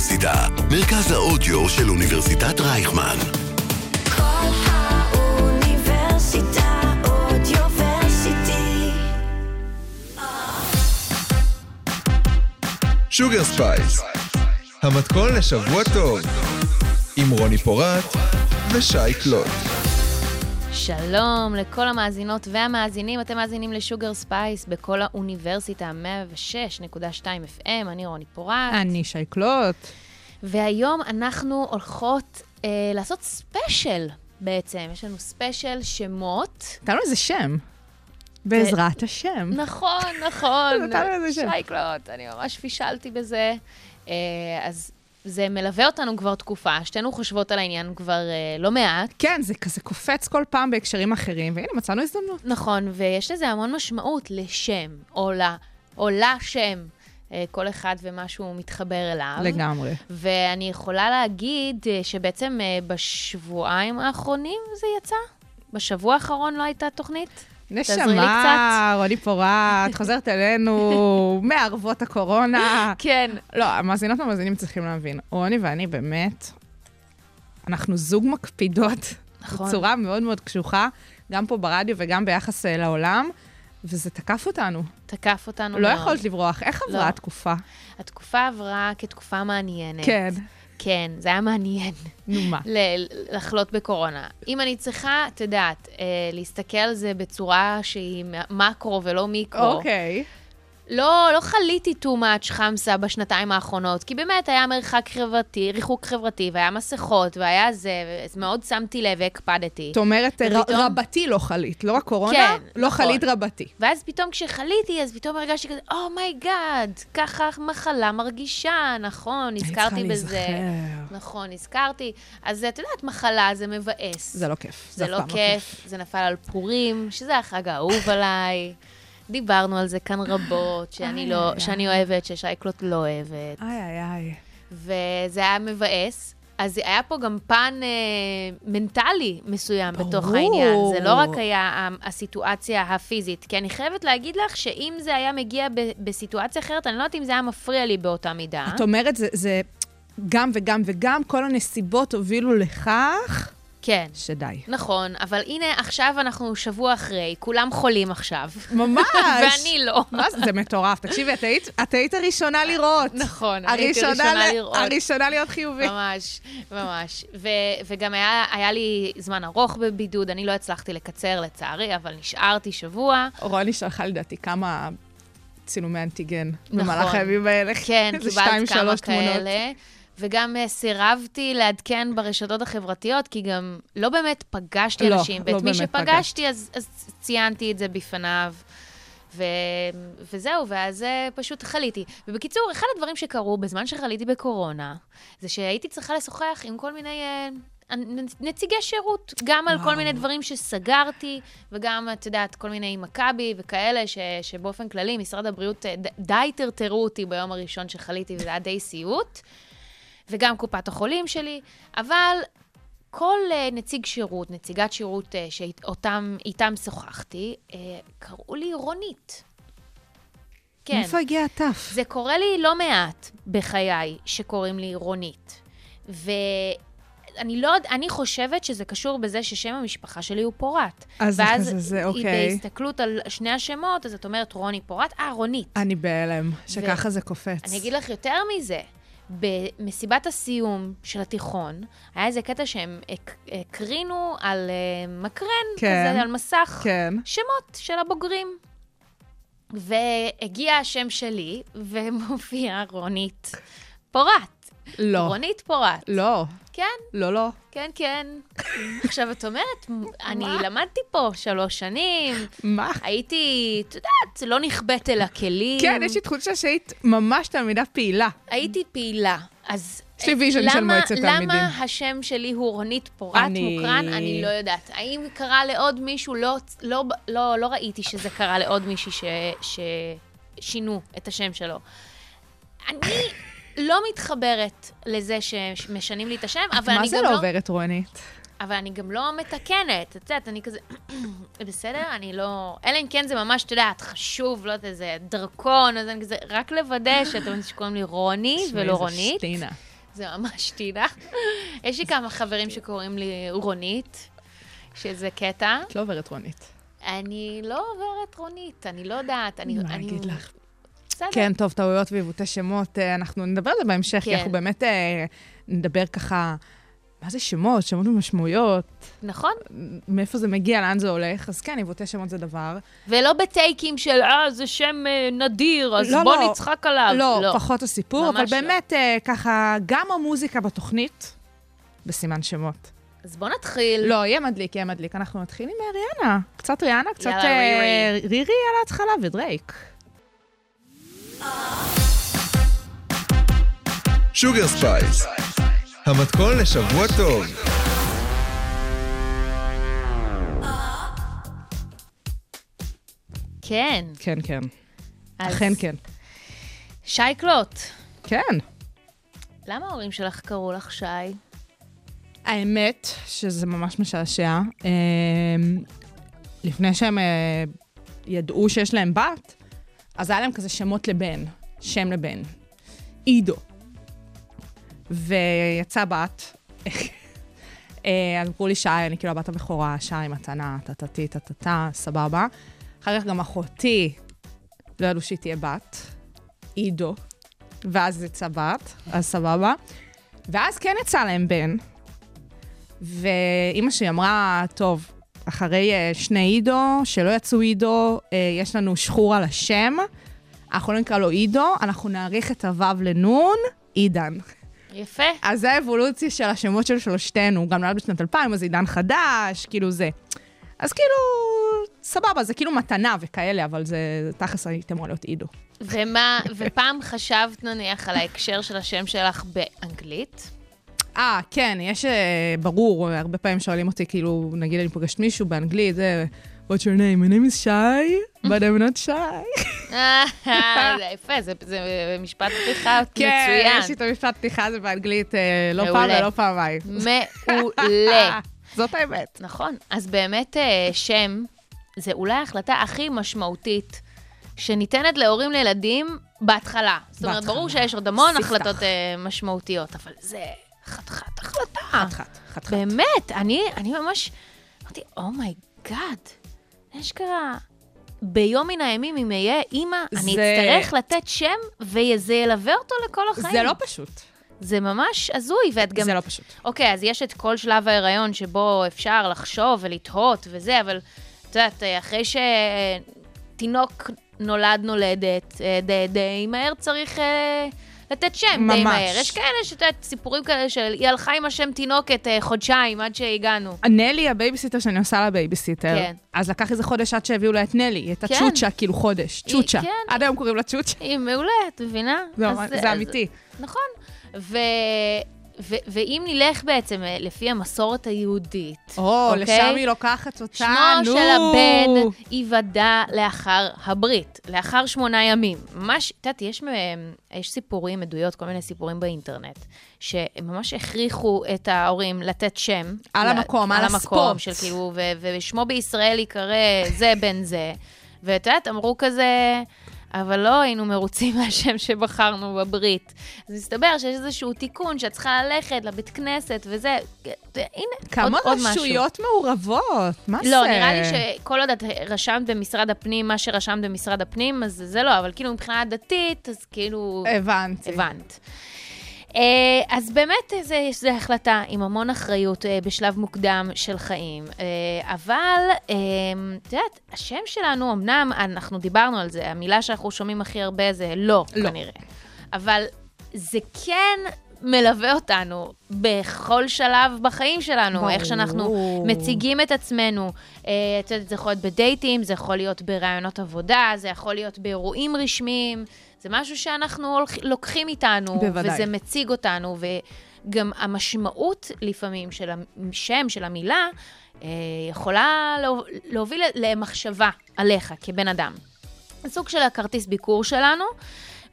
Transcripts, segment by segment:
האוניברסיטה, מרכז האודיו של אוניברסיטת רייכמן. קול האוניברסיטה Audioversity. Sugar Spice, המתכון לשבוע טוב, עם רוני פורט ושי קלוט. שלום לכל המאזינות והמאזינים, אתם מאזינים ל Sugar Spice בקול האוניברסיטה 106.2 FM, אני רוני פורט. אני שי קלוט. והיום אנחנו הולכות אה, לעשות ספיישל בעצם, יש לנו ספיישל שמות. נתנו לזה שם. בעזרת השם. נכון, נכון. נתנו לזה שם. שי קלוט, אני ממש פישלתי בזה. אה, אז זה מלווה אותנו כבר תקופה, שתינו חושבות על העניין כבר אה, לא מעט. כן, זה כזה קופץ כל פעם בהקשרים אחרים, והנה, מצאנו הזדמנות. נכון, ויש לזה המון משמעות לשם, או, ל, או לשם, אה, כל אחד ומה שהוא מתחבר אליו. לגמרי. ואני יכולה להגיד אה, שבעצם אה, בשבועיים האחרונים זה יצא. בשבוע האחרון לא הייתה תוכנית? נשמה, רוני פורט, חוזרת אלינו מערבות הקורונה. כן. לא, המאזינות והמאזינים צריכים להבין. רוני ואני באמת, אנחנו זוג מקפידות. נכון. בצורה מאוד מאוד קשוחה, גם פה ברדיו וגם ביחס אה, לעולם, וזה תקף אותנו. תקף אותנו לא מאוד. יכולת לברוח. איך עברה לא. התקופה? התקופה עברה כתקופה מעניינת. כן. כן, זה היה מעניין. נו מה? לחלות בקורונה. אם אני צריכה, את יודעת, אה, להסתכל על זה בצורה שהיא מקרו ולא מיקרו, אוקיי. לא, לא חליתי too much חמסה בשנתיים האחרונות, כי באמת היה מרחק חברתי, ריחוק חברתי, והיה מסכות, והיה זה, ומאוד שמתי לב והקפדתי. זאת אומרת, ופתאום- רבתי לא חלית, לא רק קורונה, כן, לא נכון. חלית רבתי. ואז פתאום כשחליתי, אז פתאום הרגשתי כזה, oh my god, ככה מחלה מרגישה, נכון, נזכרתי בזה. נכון, נזכרתי. אז את יודעת, מחלה זה מבאס. זה לא כיף. זה אף לא פעם כיף, זה נפל על פורים, שזה החג האהוב עליי. דיברנו על זה כאן רבות, שאני, איי, לא, איי, שאני. אוהבת, ששי קלוט לא אוהבת, איי, איי, איי. וזה היה מבאס. אז היה פה גם פן אה, מנטלי מסוים ברור. בתוך העניין. זה לא רק היה הסיטואציה הפיזית. כי אני חייבת להגיד לך שאם זה היה מגיע ב- בסיטואציה אחרת, אני לא יודעת אם זה היה מפריע לי באותה מידה. את אומרת, זה- זה גם וגם וגם, כל הנסיבות הובילו לכך כן. שדי. נכון, אבל הנה, עכשיו אנחנו שבוע אחרי, כולם חולים עכשיו. ממש. ואני לא. מה זה? זה מטורף. תקשיבי, את היית- את היית הראשונה לראות. נכון, הייתי הראשונה לראות. הראשונה להיות חיובי. ממש, ממש. ו- וגם היה, היה לי זמן ארוך בבידוד, אני לא הצלחתי לקצר לצערי, אבל נשארתי שבוע. רוני שלחה לדעתי כמה צילומי אנטיגן נכון. במהלך הימים האלה. כן, קיבלת כמה. כאלה. וגם אה, סירבתי לעדכן ברשתות החברתיות, כי גם לא באמת פגשתי לא, אנשים, לא ואת מי באמת שפגשתי, אז, אז ציינתי את זה בפניו. ו... וזהו, ואז אה, פשוט חליתי. ובקיצור, אחד הדברים שקרו בזמן שחליתי בקורונה, זה שהייתי צריכה לשוחח עם כל מיני אה, נציגי שירות, גם על כל וואו. מיני דברים שסגרתי, וגם, את יודעת, כל מיני מכבי וכאלה, ש... שבאופן כללי, משרד הבריאות ד- די טרטרו אותי ביום הראשון שחליתי, וזה היה די סיוט. וגם קופת החולים שלי, אבל כל uh, נציג שירות, נציגת שירות uh, שאיתם איתם שוחחתי, uh, קראו לי רונית. כן. מאיפה הגיע הטף? זה קורה לי לא מעט בחיי שקוראים לי רונית. ואני לא יודע, אני חושבת שזה קשור בזה ששם המשפחה שלי הוא פורט. אז זה ואז כזה, זה אוקיי. בהסתכלות על שני השמות, אז את אומרת רוני פורט, אה, רונית. אני בהלם, שככה זה קופץ. אני אגיד לך יותר מזה. במסיבת הסיום של התיכון, היה איזה קטע שהם הק- הקרינו על אה, מקרן, כן. כזה, על מסך, כן. שמות של הבוגרים. והגיע השם שלי, ומופיע רונית פורט. לא. רונית פורט. לא. כן, לא, לא. כן, כן. עכשיו, את אומרת, אני למדתי פה שלוש שנים, מה? הייתי, את יודעת, לא נכבאת אל הכלים. כן, יש לי תחושה שהיית ממש תלמידה פעילה. הייתי פעילה, אז... יש לי vision של למה- מועצת תלמידים. למה השם שלי הוא רונית פורט אני- מוקרן? אני לא יודעת. האם קרה לעוד מישהו? לא, לא, לא, לא ראיתי שזה קרה לעוד מישהי ששינו את השם שלו. אני לא מתחברת לזה שמשנים לי את השם, אבל מה אני זה גם לא לא... עוברת, רונית? אבל אני גם לא מתקנת, את יודעת, אני כזה, בסדר? אני לא... אלא אם כן זה ממש, את יודעת, חשוב, לא יודעת, איזה דרכון, אז אני כזה, רק לוודא שאתם יודעים שקוראים לי רוני ולא זה רונית. שטינה. זה ממש טינה. יש לי כמה חברים שקוראים לי רונית, שזה קטע. את לא עוברת רונית. אני לא עוברת רונית, אני לא יודעת. אני, מה אני... אגיד לך? בסדר. כן, טוב, טעויות ועיוותי שמות, אה, אנחנו נדבר על זה בהמשך, כי כן. אנחנו באמת אה, נדבר ככה, מה זה שמות, שמות ומשמעויות, נכון. מאיפה זה מגיע, לאן זה הולך, אז כן, עיוותי שמות זה דבר. ולא בטייקים של, אה, זה שם אה, נדיר, אז לא, בוא לא. נצחק עליו. לא, פחות הסיפור, אבל לא. באמת, אה, ככה, גם המוזיקה בתוכנית, בסימן שמות. אז בוא נתחיל. לא, יהיה מדליק, יהיה מדליק. אנחנו נתחיל עם אה, ריאנה. קצת ריאנה, קצת יאללה, רירי. רירי על ההתחלה ודרייק. Sugar Spice, המתכון לשבוע טוב. כן. כן, כן. אז אכן כן. שייקלוט, כן. למה ההורים שלך קראו לך שי? האמת שזה ממש משעשע. אה, לפני שהם אה, ידעו שיש להם בת, אז היה להם כזה שמות לבן, שם לבן. עידו. ויצאה בת. אה, אז אמרו לי שי, אני כאילו הבת הבכורה, שי מתנה, טטטי, טטטה, סבבה. אחר כך גם אחותי, לא ידעו שהיא תהיה בת, עידו. ואז יצאה בת, אז סבבה. ואז כן יצא להם בן, ואימא שלי אמרה, טוב, אחרי אה, שני עידו, שלא יצאו עידו, אה, יש לנו שחור על השם, אנחנו לא נקרא לו עידו, אנחנו נאריך את הוו לנון, עידן. יפה. אז זה האבולוציה של השמות של שלושתנו, גם נולד בשנת 2000, אז עידן חדש, כאילו זה. אז כאילו, סבבה, זה כאילו מתנה וכאלה, אבל זה, תכלס הייתם אמור להיות עידו. ומה, ופעם חשבת נניח על ההקשר של השם שלך באנגלית? אה, כן, יש, אה, ברור, הרבה פעמים שואלים אותי, כאילו, נגיד אני פוגשת מישהו באנגלית, זה, what's your name? My name is shy, but I'm not shy. זה יפה, זה, זה משפט פתיחה כן, מצוין. יש לי את המשפט פתיחה הזה באנגלית אה, לא פעם. ולא פעמיים. מעולה. זאת האמת. נכון. אז באמת אה, שם זה אולי ההחלטה הכי משמעותית שניתנת להורים לילדים בהתחלה. זאת אומרת. ברור שיש עוד המון. החלטות משמעותיות, אבל זה חתיכת החלטה. חתיכת, חתיכת. באמת, אני, אני ממש אמרתי, oh my god, אשכרה, ביום מן הימים, אם אהיה אימא, אני זה- אצטרך לתת שם, וזה ילווה אותו לכל החיים. זה לא פשוט. זה ממש הזוי, ואת גם... זה לא פשוט. אוקיי, אז יש את כל שלב ההיריון שבו אפשר לחשוב ולתהות וזה, אבל את יודעת, אחרי שתינוק נולד נולדת, אה, די, די מהר צריך אה, לתת שם, די ממש. מהר. יש כאלה שאת יודעת, סיפורים כאלה של היא הלכה עם השם תינוקת אה, חודשיים עד שהגענו. נלי, הבייביסיטר שאני עושה לה בייביסיטר, כן. אז לקח איזה חודש עד שהביאו לה את נלי, את כן. הצ'וצ'ה, כאילו חודש, היא- צ'וצ'ה. כן. עד היום קוראים לה צ'וצ'ה. היא מעולה, את מבינה? זה אז- ממש- אז- זה אמיתי. נכון. ו... ו- ואם נלך בעצם אה, לפי המסורת היהודית, או, אוקיי? לשם היא לוקחת אותנו. שמו של הבן ייוודע לאחר הברית, לאחר שמונה ימים. ממש, את יודעת, יש, מ- יש סיפורים, עדויות, כל מיני סיפורים באינטרנט, שהם ממש הכריחו את ההורים לתת שם. על המקום, על המקום, הספוט. של כאילו, ו- ושמו בישראל ייקרא זה בן זה. ואת יודעת, אמרו כזה... אבל לא היינו מרוצים מהשם שבחרנו בברית. אז מסתבר שיש איזשהו תיקון שאת צריכה ללכת לבית כנסת וזה. הנה, כמה עוד, עוד משהו. רשויות מעורבות? מה זה? לא, נראה לי שכל עוד את רשמת במשרד הפנים מה שרשמת במשרד הפנים, אז זה לא, אבל כאילו מבחינה דתית, אז כאילו... הבנתי. הבנת. אה, אז באמת זה- זו החלטה עם המון אחריות אה, בשלב מוקדם של חיים. אה, אבל, את יודעת, השם שלנו, אמנם אנחנו דיברנו על זה, המילה שאנחנו שומעים הכי הרבה זה לא, לא. כנראה. אבל זה כן מלווה אותנו בכל שלב בחיים שלנו, ברור. איך שאנחנו מציגים את עצמנו. את יודעת, זה יכול להיות בדייטים, זה יכול להיות בראיונות עבודה, זה יכול להיות באירועים רשמיים. זה משהו שאנחנו הולכ- לוקחים איתנו, בוודאי. וזה מציג אותנו, וגם המשמעות לפעמים של השם, של המילה, אה, יכולה להוב- להוביל למחשבה עליך כבן אדם. סוג של הכרטיס ביקור שלנו,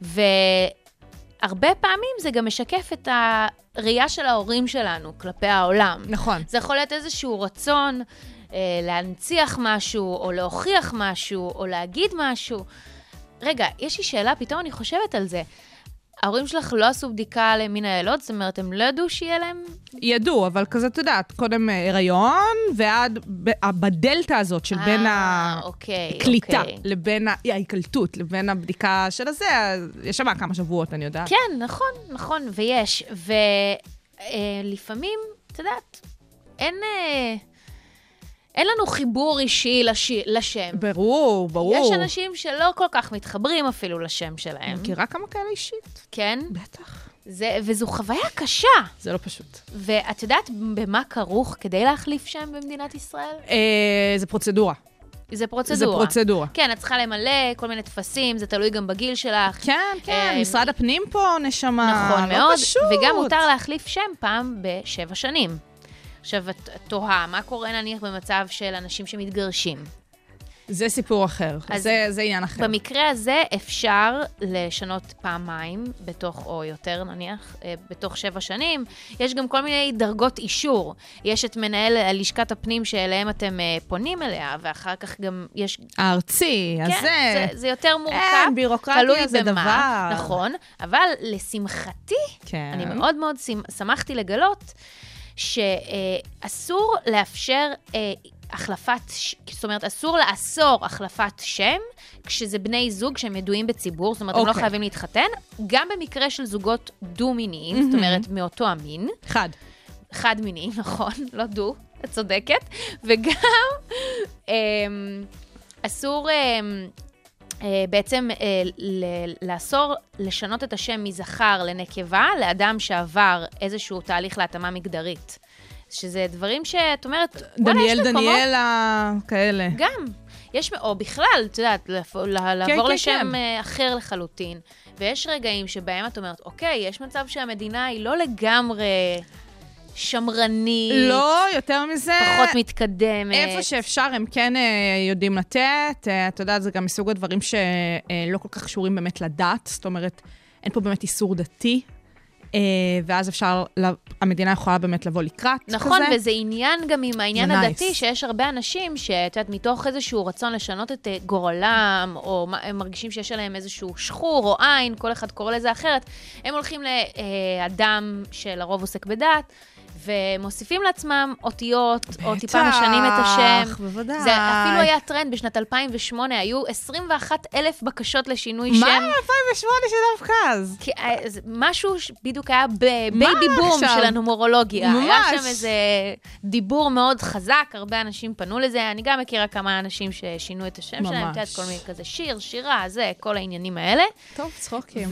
והרבה פעמים זה גם משקף את הראייה של ההורים שלנו כלפי העולם. נכון. זה יכול להיות איזשהו רצון אה, להנציח משהו, או להוכיח משהו, או להגיד משהו. רגע, יש לי שאלה, פתאום אני חושבת על זה. ההורים שלך לא עשו בדיקה למין היילוד? זאת אומרת, הם לא ידעו שיהיה להם... ידעו, אבל כזה, את יודעת, קודם אה, הריון, ועד בדלתא הזאת של בין אה, אוקיי, הקליטה אוקיי. לבין ההיקלטות, לבין הבדיקה של הזה, יש שם כמה שבועות, אני יודעת. כן, נכון, נכון, ויש. ולפעמים, את יודעת, אין... אה, אין לנו חיבור אישי לש... לשם. ברור, ברור. יש אנשים שלא כל כך מתחברים אפילו לשם שלהם, מכירה כמה כאלה אישית? כן? בטח. זה, וזו חוויה קשה. זה לא פשוט. ואת יודעת במה כרוך כדי להחליף שם במדינת ישראל? אה, זה פרוצדורה. זה פרוצדורה. זה פרוצדורה. כן, את צריכה למלא כל מיני טפסים, זה תלוי גם בגיל שלך. כן, כן, אה, משרד הפנים פה, נשמה. נכון לא מאוד. פשוט. וגם מותר להחליף שם פעם בשבע שנים. עכשיו, את תוהה, מה קורה נניח במצב של אנשים שמתגרשים? זה סיפור אחר. אז זה זה עניין אחר. במקרה הזה אפשר לשנות פעמיים, בתוך, או יותר נניח, אה, בתוך שבע שנים. יש גם כל מיני דרגות אישור. יש את מנהל לשכת הפנים שאליהם אתם אה, פונים אליה, ואחר כך גם יש... הארצי, אז כן, זה... זה, זה יותר מורכב. אין, בירוקרטיה תלוי זה במה, דבר. נכון, אבל לשמחתי, כן. אני מאוד מאוד שמ- שמחתי לגלות שאסור לאפשר אה, החלפת, זאת אומרת, אסור לאסור החלפת שם כשזה בני זוג שהם ידועים בציבור, זאת אומרת, הם לא אוקיי. חייבים להתחתן, גם במקרה של זוגות דו-מיניים, זאת אומרת, מאותו המין, אחד. חד-מיניים, נכון, לא דו, את צודקת, וגם אמ, אסור... אמ, בעצם אה, ל- לאסור לשנות את השם מזכר לנקבה לאדם שעבר איזשהו תהליך להתאמה מגדרית. שזה דברים שאת אומרת, יש דניאל. דניאלה, כאלה. גם. יש, או בכלל, את יודעת, ל- לעבור כן, לשם כן. אה, אחר לחלוטין. ויש רגעים שבהם את אומרת, אוקיי, יש מצב שהמדינה היא לא לגמרי שמרנית, לא, יותר מזה... פחות מתקדמת. איפה שאפשר, הם כן אה, יודעים לתת. אה, את יודעת, זה גם מסוג הדברים שלא כל כך קשורים באמת לדת. זאת אומרת, אין פה באמת איסור דתי. אה, ואז אפשר, ל- המדינה יכולה באמת לבוא לקראת נכון, כזה. וזה עניין גם עם העניין זה nice. הדתי, שיש הרבה אנשים שאת יודעת, מתוך איזשהו רצון לשנות את אה, גורלם, או הם מרגישים שיש עליהם איזשהו שחור או עין, כל אחד קורא לזה אחרת, הם הולכים לאדם שלרוב עוסק בדת. ומוסיפים לעצמם אותיות, או טיפה בטח, משנים את השם. בוודאי. זה אפילו היה טרנד בשנת 2008, היו 21 אלף בקשות לשינוי מה? שם. 2008 שדווקא אז. כי, אה, משהו ש- בדיוק היה בבייבי בום עכשיו? של הנומרולוגיה. היה ממש. שם איזה דיבור מאוד חזק, הרבה אנשים פנו לזה. אני גם מכירה כמה אנשים ששינו את השם שלהם, את יודעת, ממש. כל מיני כזה שיר, שירה, זה, כל העניינים האלה. טוב, צחוקים.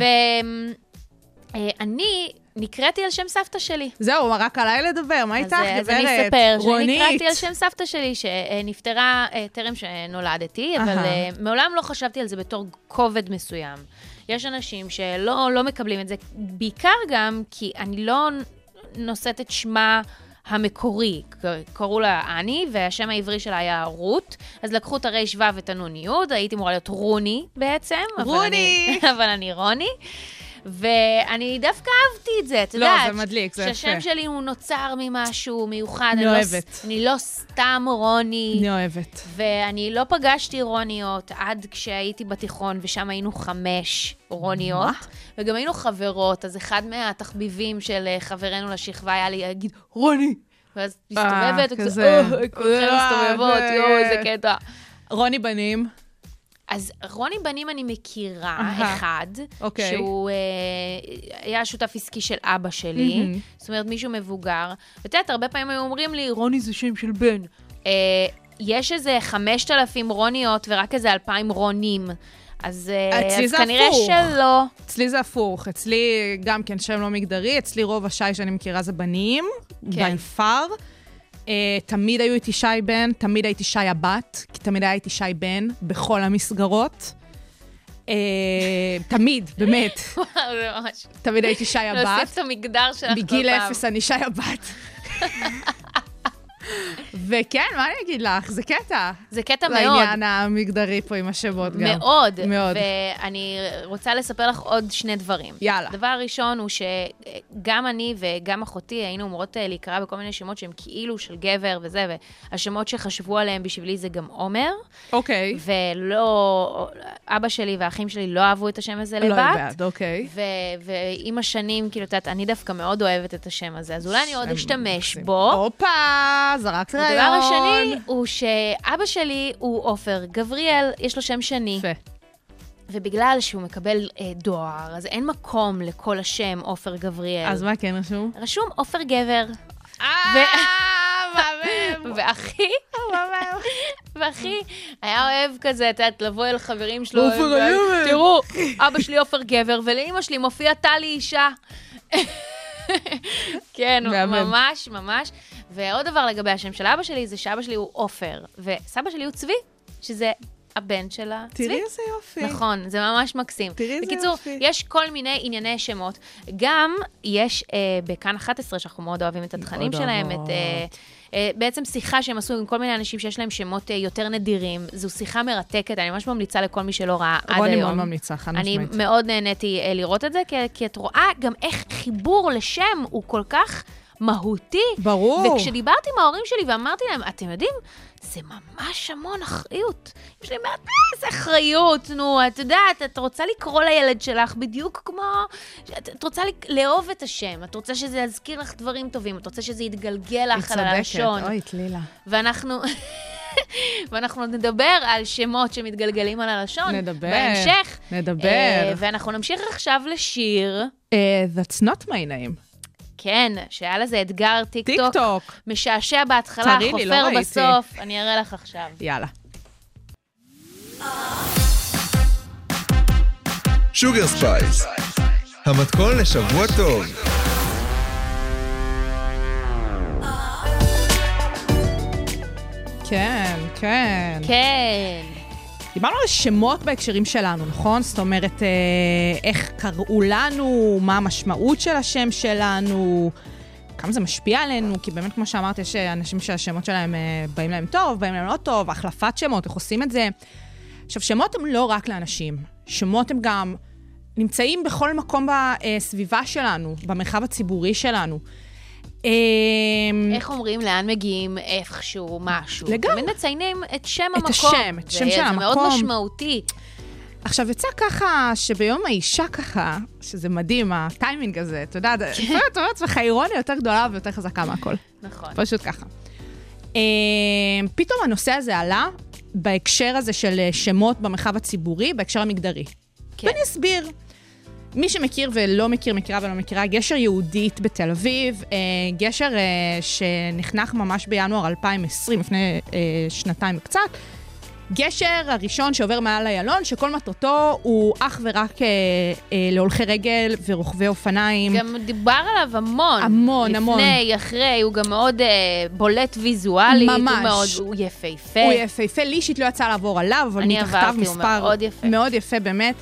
ואני נקראתי על שם סבתא שלי. זהו, רק עליי לדבר, מה איתך, גברת? אה, אז אני אספר רונית. שנקראתי על שם סבתא שלי, שנפטרה אה, טרם שנולדתי, אבל. אה, מעולם לא חשבתי על זה בתור כובד מסוים. יש אנשים שלא לא מקבלים את זה, בעיקר גם כי אני לא נושאת את שמה המקורי. קראו לה אני, והשם העברי שלה היה רות, אז לקחו את הרייש ו' ואת הנון י', הייתי אמורה להיות רוני בעצם. אבל רוני! אני- אבל אני רוני. ואני דווקא אהבתי את זה, את לא, יודעת. זה מדליק, זה יפה. שהשם שלי הוא נוצר ממשהו מיוחד. אני לא אוהבת. ס- אני לא סתם רוני. אני אוהבת. ואני לא פגשתי רוניות עד כשהייתי בתיכון, ושם היינו חמש רוניות. וגם היינו חברות, אז אחד מהתחביבים של אה, חברנו לשכבה היה לי להגיד, רוני! ואז מסתובבת, כזה. וכזה, "אה, כולכם אה, מסתובבות, יואו, איזה קטע. רוני בנים, אז רוני בנים אני מכירה, אהה. אחד, אוקיי. שהוא אה, היה שותף עסקי של אבא שלי, מהמם. זאת אומרת, מישהו מבוגר. ואת יודעת, הרבה פעמים היו אומרים לי, רוני זה שם של בן. אה, יש איזה 5,000 רוניות ורק איזה 2,000 רונים. אז, אה, אצלי אז זה כנראה הפוך. שלא. אצלי זה הפוך. אצלי גם כן שם לא מגדרי, אצלי רוב השי שאני מכירה זה בנים, כן. by far. Uh, תמיד היו איתי שי בן, תמיד הייתי שי הבת, כי תמיד היה איתי שי בן בכל המסגרות. Uh, תמיד, באמת. זה ממש... תמיד הייתי שי הבת. להוסיף את המגדר שלך כל פעם. בגיל אפס אני שי הבת. וכן, מה אני אגיד לך? זה קטע. זה קטע מאוד. לעניין המגדרי פה עם השמות גם. מאוד. מאוד. ואני רוצה לספר לך עוד שני דברים. יאללה. הדבר הראשון הוא שגם אני וגם אחותי היינו אמורות אה, להיקרא בכל מיני שמות שהם כאילו של גבר וזה, והשמות שחשבו עליהם בשבילי זה גם עומר. אוקיי. ולא, אבא שלי והאחים שלי לא אהבו את השם הזה לא לבת. בעד, אוקיי. ו- ועם השנים, כאילו, את יודעת, אני דווקא מאוד אוהבת את השם הזה, אז אולי אני עוד אשתמש. בו. הופה, זרקת רעיון. הדבר השני הוא שאבא שלי הוא עופר גבריאל, יש לו שם שני. יפה. ובגלל שהוא מקבל אה, דואר, אז אין מקום לכל השם עופר גבריאל. אז מה כן רשום? רשום עופר גבר. אה, מהמם. ואחי, מהמם. ואחי היה אוהב כזה, את יודעת, לבוא אל חברים שלו. עופר ו- הגבר. תראו, אבא שלי עופר גבר, ולאימא שלי מופיע טלי אישה. כן. ממש, ממש. ועוד דבר לגבי השם של אבא שלי, זה שאבא שלי הוא עופר, וסבא שלי הוא צבי, שזה הבן של הצבי. תראי איזה יופי. נכון, זה ממש מקסים. תראי איזה בקיצור, יופי. יש כל מיני ענייני שמות. גם יש אה, בכאן 11, שאנחנו מאוד אוהבים את התכנים שלהם, את... אה, בעצם שיחה שהם עשו עם כל מיני אנשים שיש להם שמות אה, יותר נדירים. זו שיחה מרתקת, אני ממש ממליצה לכל מי שלא ראה עד היום. רוני מאוד ממליצה, חד אני משמעית. מאוד נהניתי אה, לראות את זה, כי, כי את רואה גם איך חיבור לשם הוא כל כך מהותי. ברור. וכשדיברתי עם ההורים שלי ואמרתי להם, אתם יודעים, זה ממש המון אחריות. יש לי "אה, איזה אחריות, נו, את יודעת, את רוצה לקרוא לילד שלך בדיוק כמו... את, את רוצה לאהוב את השם, את רוצה שזה יזכיר לך דברים טובים, את רוצה שזה יתגלגל היא לך על הלשון. צודקת, אוי, תלילה. ואנחנו... ואנחנו נדבר על שמות שמתגלגלים על הלשון. נדבר, בהמשך. נדבר. אה, ואנחנו נמשיך עכשיו לשיר, אה, That's not my name. כן, שהיה לזה אתגר טיק טיק טוק. טוק. משעשע בהתחלה, תראי לי, לא חופר ראיתי. בסוף. אני אראה לך עכשיו. יאללה. Sugar Spice, המתכון לשבוע טוב. כן, כן. כן. דיברנו על שמות בהקשרים שלנו, נכון? זאת אומרת, אה, איך קראו לנו, מה המשמעות של השם שלנו, כמה זה משפיע עלינו, כי באמת, כמו שאמרת, יש אה, אנשים שהשמות שלהם אה, באים להם טוב, באים להם לא טוב, החלפת שמות, איך עושים את זה. עכשיו, שמות הם לא רק לאנשים, שמות הם גם נמצאים בכל מקום בסביבה שלנו, במרחב הציבורי שלנו. אה, איך אומרים, לאן מגיעים, איכשהו, משהו. לגמרי. תמיד מציינים את שם את המקום. השם, את השם של זה מאוד המקום. משמעותי. עכשיו, יצא ככה שביום האישה ככה, שזה מדהים, הטיימינג הזה, אתה יודע, לפעמים אתה אומר לעצמך, אירוניה יותר גדולה ויותר חזקה מהכל. נכון. פשוט ככה. אה, פתאום הנושא הזה עלה בהקשר הזה של אה, שמות במרחב הציבורי, בהקשר המגדרי. כן. ואני אסביר. מי שמכיר ולא מכיר, מכירה ולא מכירה, גשר יהודית בתל אביב, אה, גשר אה, שנחנך ממש בינואר 2020, לפני אה, שנתיים וקצת. גשר הראשון שעובר מעל איילון, שכל מטרתו הוא אך ורק אה, אה, להולכי רגל ורוכבי אופניים. גם דובר עליו המון. המון, המון. לפני, אחרי, הוא גם מאוד אה, בולט ויזואלית. ממש. הוא מאוד, הוא יפהפה. הוא יפהפה, לי אישית לא יצא לעבור עליו, אבל אני מתחתיו עברתי, הוא מספר... מאוד יפה. מאוד יפה, באמת.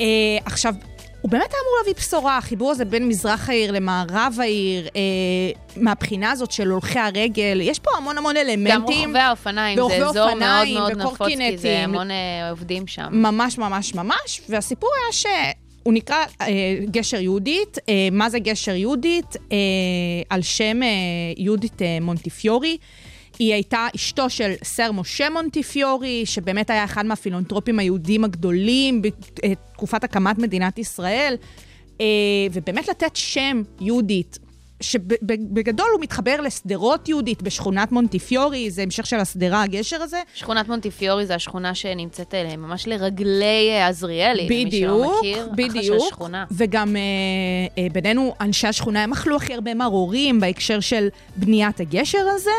אה, עכשיו, הוא באמת היה אמור להביא בשורה, החיבור הזה בין מזרח העיר למערב העיר, אה, מהבחינה הזאת של הולכי הרגל, יש פה המון המון אלמנטים. גם רוכבי האופניים, זה אזור מאוד מאוד נפוץ, כי זה. המון אה, עובדים שם. ממש ממש ממש, והסיפור היה שהוא נקרא אה, גשר יהודית. אה, מה זה גשר יהודית? אה, על שם אה, יהודית אה, מונטיפיורי. היא הייתה אשתו של סר משה מונטיפיורי, שבאמת היה אחד מהפילנטרופים היהודים הגדולים בתקופת הקמת מדינת ישראל, אה, ובאמת לתת שם יהודית. שבגדול הוא מתחבר לשדרות יהודית בשכונת מונטיפיורי, זה המשך של השדרה, הגשר הזה. שכונת מונטיפיורי זה השכונה שנמצאת אה, ממש לרגלי אה, עזריאלי. למי שלא בדיוק, מכיר, בדיוק. שכונה. וגם אה, אה, בינינו, אנשי השכונה, הם אכלו הכי הרבה מרורים בהקשר של בניית הגשר הזה,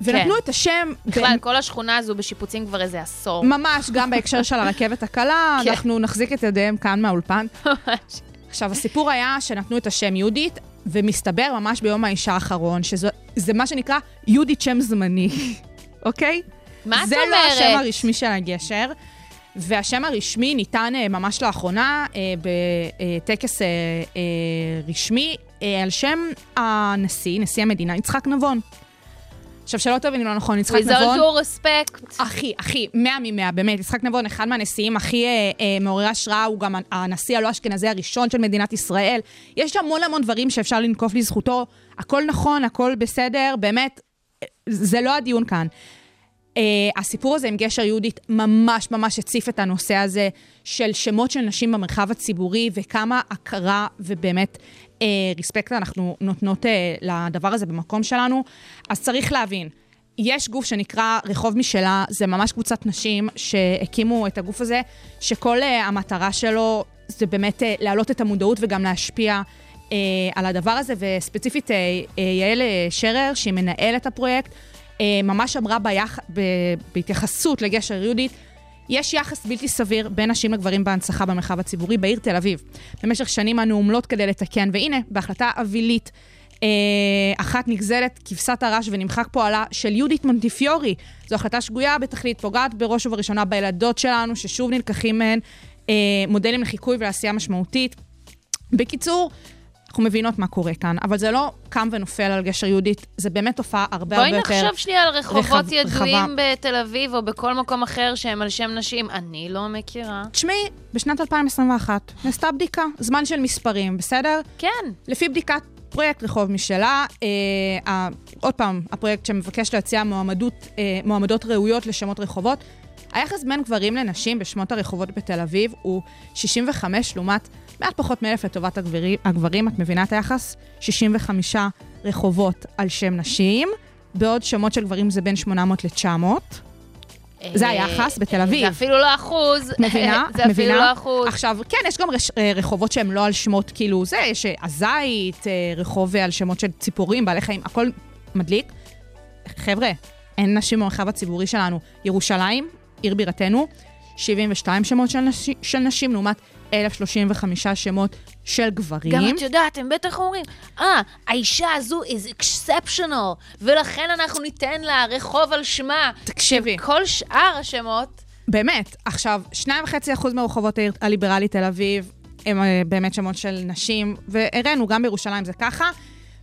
ונתנו כן. את השם... בכלל, ב- כל השכונה הזו בשיפוצים כבר איזה עשור. ממש, גם בהקשר של הרכבת הקלה, כן. אנחנו נחזיק את ידיהם כאן מהאולפן. ממש. עכשיו, הסיפור היה שנתנו את השם יהודית, ומסתבר ממש ביום האישה האחרון, שזה זה מה שנקרא יהודית שם זמני, אוקיי? מה את זה אומרת? לא השם הרשמי של הגשר, והשם הרשמי ניתן אה, ממש לאחרונה אה, בטקס אה, רשמי על שם הנשיא, נשיא המדינה, יצחק נבון. עכשיו, שלא תבינו לא נכון, יצחק נבון... due respect. הכי, הכי, מאה ממאה, באמת. יצחק נבון, אחד מהנשיאים הכי אה, אה, מעוררי השראה, הוא גם הנשיא הלא אשכנזי הראשון של מדינת ישראל. יש המון המון דברים שאפשר לנקוף לזכותו. הכל נכון, הכל בסדר, באמת, אה, זה לא הדיון כאן. Uh, הסיפור הזה עם גשר יהודית ממש ממש הציף את הנושא הזה של שמות של נשים במרחב הציבורי וכמה הכרה ובאמת uh, רספקט אנחנו נותנות uh, לדבר הזה במקום שלנו. אז צריך להבין, יש גוף שנקרא רחוב משלה, זה ממש קבוצת נשים שהקימו את הגוף הזה, שכל uh, המטרה שלו זה באמת uh, להעלות את המודעות וגם להשפיע על הדבר הזה, וספציפית יעל שרר, שהיא מנהלת הפרויקט, אה, ממש אמרה ביח... ב... בהתייחסות לגשר יהודית, יש יחס בלתי סביר בין נשים לגברים בהנצחה במרחב הציבורי בעיר תל אביב. במשך שנים אנו עמלות כדי לתקן, והנה, בהחלטה אווילית אה, אחת נגזלת כבשת הרש ונמחק פועלה של יהודית מונטיפיורי. זו החלטה שגויה בתכלית, פוגעת בראש ובראשונה בילדות שלנו, ששוב נלקחים מהן אה, מודלים לחיקוי ולעשייה משמעותית. בקיצור, אנחנו מבינות מה קורה כאן, אבל זה לא קם ונופל על גשר יהודית, זה באמת תופעה הרבה בואי הרבה יותר... נחשוב שנייה על רחובות רחב- ידועים רחבה. בתל אביב או בכל מקום אחר שהם על שם נשים. אני לא מכירה. תשמעי, בשנת 2021 נעשתה בדיקה, זמן של מספרים, בסדר? כן. לפי בדיקת פרויקט רחוב משלה, אה, ה- עוד פעם, הפרויקט שמבקש להציע מועמדות, אה, מועמדות ראויות לשמות רחובות, היחס בין גברים לנשים בשמות הרחובות בתל אביב הוא 65 לעומת מעט פחות מאלף לטובת הגברים, הגברים. את מבינה את היחס? 65 רחובות על שם נשים, בעוד שמות של גברים זה בין 800 ל-900. זה אה, היחס בתל אה, אביב. זה אפילו לא אחוז. מבינה? זה אפילו? לא אחוז. עכשיו, כן, יש גם אה, רחובות שהם לא על שמות, כאילו, זה, יש הזית, רחוב על שמות של ציפורים, בעלי חיים, הכל מדליק. חבר'ה, אין נשים במרחב הציבורי שלנו. ירושלים, עיר בירתנו, 72 שמות של, נשי, של נשים, לעומת 1,035 שמות של גברים. גם את יודעת, הם בטח אומרים, אה, האישה הזו is exceptional, ולכן אנחנו ניתן לה רחוב על שמה. תקשיבי. כל שאר השמות, באמת. עכשיו, 2.5% מרחובות העיר הליברלית תל אביב הם אה, באמת שמות של נשים, והראינו, גם בירושלים זה ככה.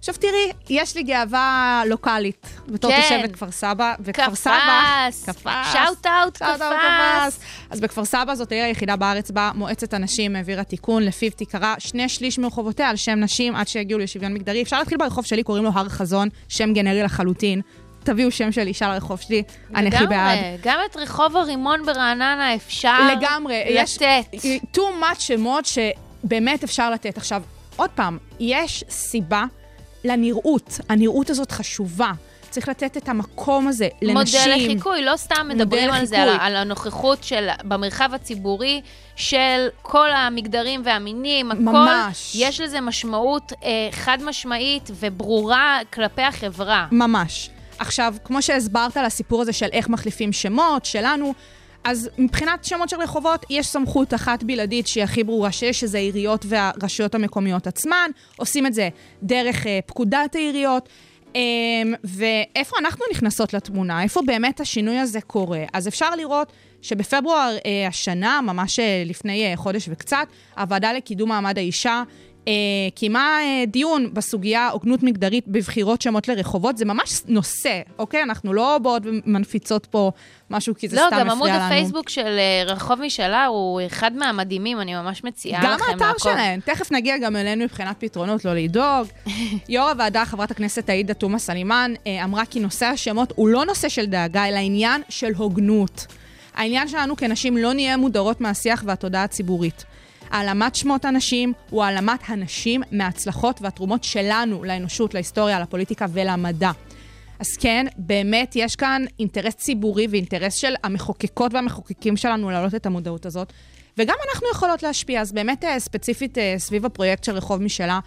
עכשיו תראי, יש לי גאווה לוקאלית, בתור כן. תושבת כפר סבא, וכפר קפץ. סבא... קפץ. שאוט אאוט, קפץ. אז בכפר סבא זאת העיר היחידה בארץ בה מועצת הנשים העבירה תיקון, לפיו תיקרא שני שליש מרחובותיה על שם נשים עד שיגיעו לשוויון מגדרי. אפשר להתחיל ברחוב שלי, קוראים לו הר חזון, שם גנרי לחלוטין. תביאו שם של אישה לרחוב שלי, אני הכי בעד. לגמרי, גם את רחוב הרימון ברעננה אפשר לגמרי. יש לתת. too much שמות שבאמת אפשר לתת. עכשיו, עוד פעם, יש סיבה לנראות. הנראות הזאת חשובה. צריך לתת את המקום הזה לנשים. מודל לחיקוי, לא סתם מדברים על זה, על. על הנוכחות של, במרחב הציבורי של כל המגדרים והמינים, הכל, ממש. יש לזה משמעות אה, חד משמעית וברורה כלפי החברה. ממש. עכשיו, כמו שהסברת על הסיפור הזה של איך מחליפים שמות שלנו, אז מבחינת שמות של רחובות, יש סמכות אחת בלעדית שהיא הכי ברורה שיש, שזה העיריות והרשויות המקומיות עצמן. עושים את זה דרך אה, פקודת העיריות. אה, ואיפה אנחנו נכנסות לתמונה? איפה באמת השינוי הזה קורה? אז אפשר לראות שבפברואר אה, השנה, ממש אה, לפני אה, חודש וקצת, הוועדה לקידום מעמד האישה קיימה אה, דיון בסוגיה הוגנות מגדרית בבחירות שמות לרחובות. זה ממש נושא, אוקיי? אנחנו לא באות ומנפיצות פה משהו כי זה לא, סתם גם עמוד מפריע לנו. הפייסבוק של אה, רחוב משלה הוא אחד מהמדהימים, אני ממש מציעה גם לכם האתר לעקוב. שלהם, תכף נגיע גם אלינו מבחינת פתרונות, לא לדאוג. יו"ר הוועדה, חברת הכנסת עאידה תומא סלימאן, אה, אמרה כי נושא השמות הוא לא נושא של דאגה, אלא עניין של הוגנות. העניין שלנו כנשים לא נהיה מודרות מהשיח והתודעה הציבורית. העלמת שמות הנשים הוא העלמת הנשים מההצלחות והתרומות שלנו לאנושות, להיסטוריה, לפוליטיקה ולמדע. אז כן, באמת יש כאן אינטרס ציבורי ואינטרס של המחוקקות והמחוקקים שלנו להעלות את המודעות הזאת, וגם אנחנו יכולות להשפיע. אז באמת אה, ספציפית אה, סביב הפרויקט של רחוב משלה,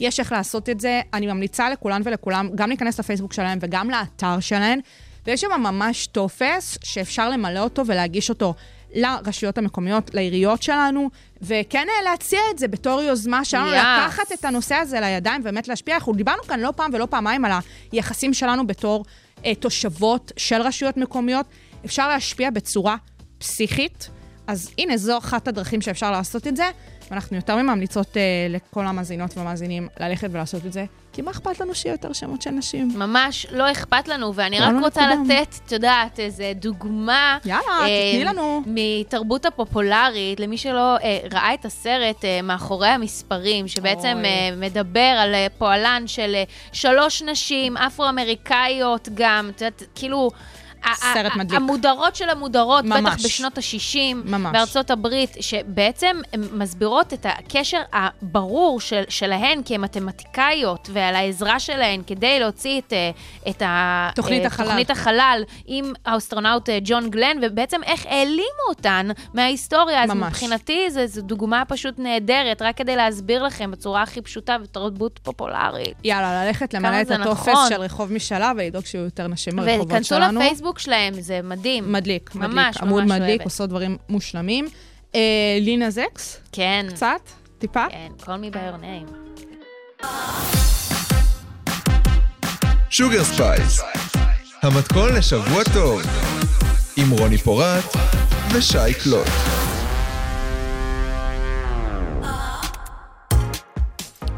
יש איך לעשות את זה. אני ממליצה לכולן ולכולם גם להיכנס לפייסבוק שלהם וגם לאתר שלהם, ויש שם ממש טופס שאפשר למלא אותו ולהגיש אותו לרשויות המקומיות, לעיריות שלנו, וכן אה, להציע את זה בתור יוזמה שלנו, Yes. לקחת את הנושא הזה לידיים ובאמת להשפיע. אנחנו דיברנו כאן לא פעם ולא פעמיים על היחסים שלנו בתור אה, תושבות של רשויות מקומיות. אפשר להשפיע בצורה פסיכית, אז הנה, זו אחת הדרכים שאפשר לעשות את זה, ואנחנו יותר מממליצות אה, לכל המאזינות והמאזינים ללכת ולעשות את זה, כי מה אכפת לנו שיהיה יותר שמות של נשים? ממש לא אכפת לנו, ואני רק כולנו רוצה נקודם. לתת, את יודעת, איזה דוגמה. יאללה, אה, תתני לנו. מתרבות הפופולרית, למי שלא אה, ראה את הסרט אה, מאחורי המספרים, שבעצם אוי. אה, מדבר על אה, פועלן של אה, שלוש נשים אפרו-אמריקאיות גם, את יודעת, כאילו... סרט מדליק. המודרות של המודרות, ממש. בטח בשנות ה-60, ממש. בארצות הברית, שבעצם מסבירות את הקשר הברור של, שלהן כמתמטיקאיות, ועל העזרה שלהן כדי להוציא את, אה, את ה- תוכנית אה, החלל. תוכנית החלל עם האסטרונאוט אה, ג'ון גלן, ובעצם איך העלימו אותן מההיסטוריה. אז ממש. מבחינתי זו, זו דוגמה פשוט נהדרת, רק כדי להסביר לכם בצורה הכי פשוטה ותרבות פופולרית. יאללה, ללכת למלא את הטופס נכון. של רחוב משאלה ולדאוג שיהיו יותר נשים ברחובות וכנסו שלנו. לפייסבוק שלהם, זה מדהים. מדליק, מדליק. ממש, עמוד ממש מדליק, אוהבת. עושות דברים מושלמים. אה, לינה זקס, כן. קצת, טיפה. כן, call me by your name. Sugar Space, המתכון לשבוע טוב, עם רוני פורט ושי קלוט.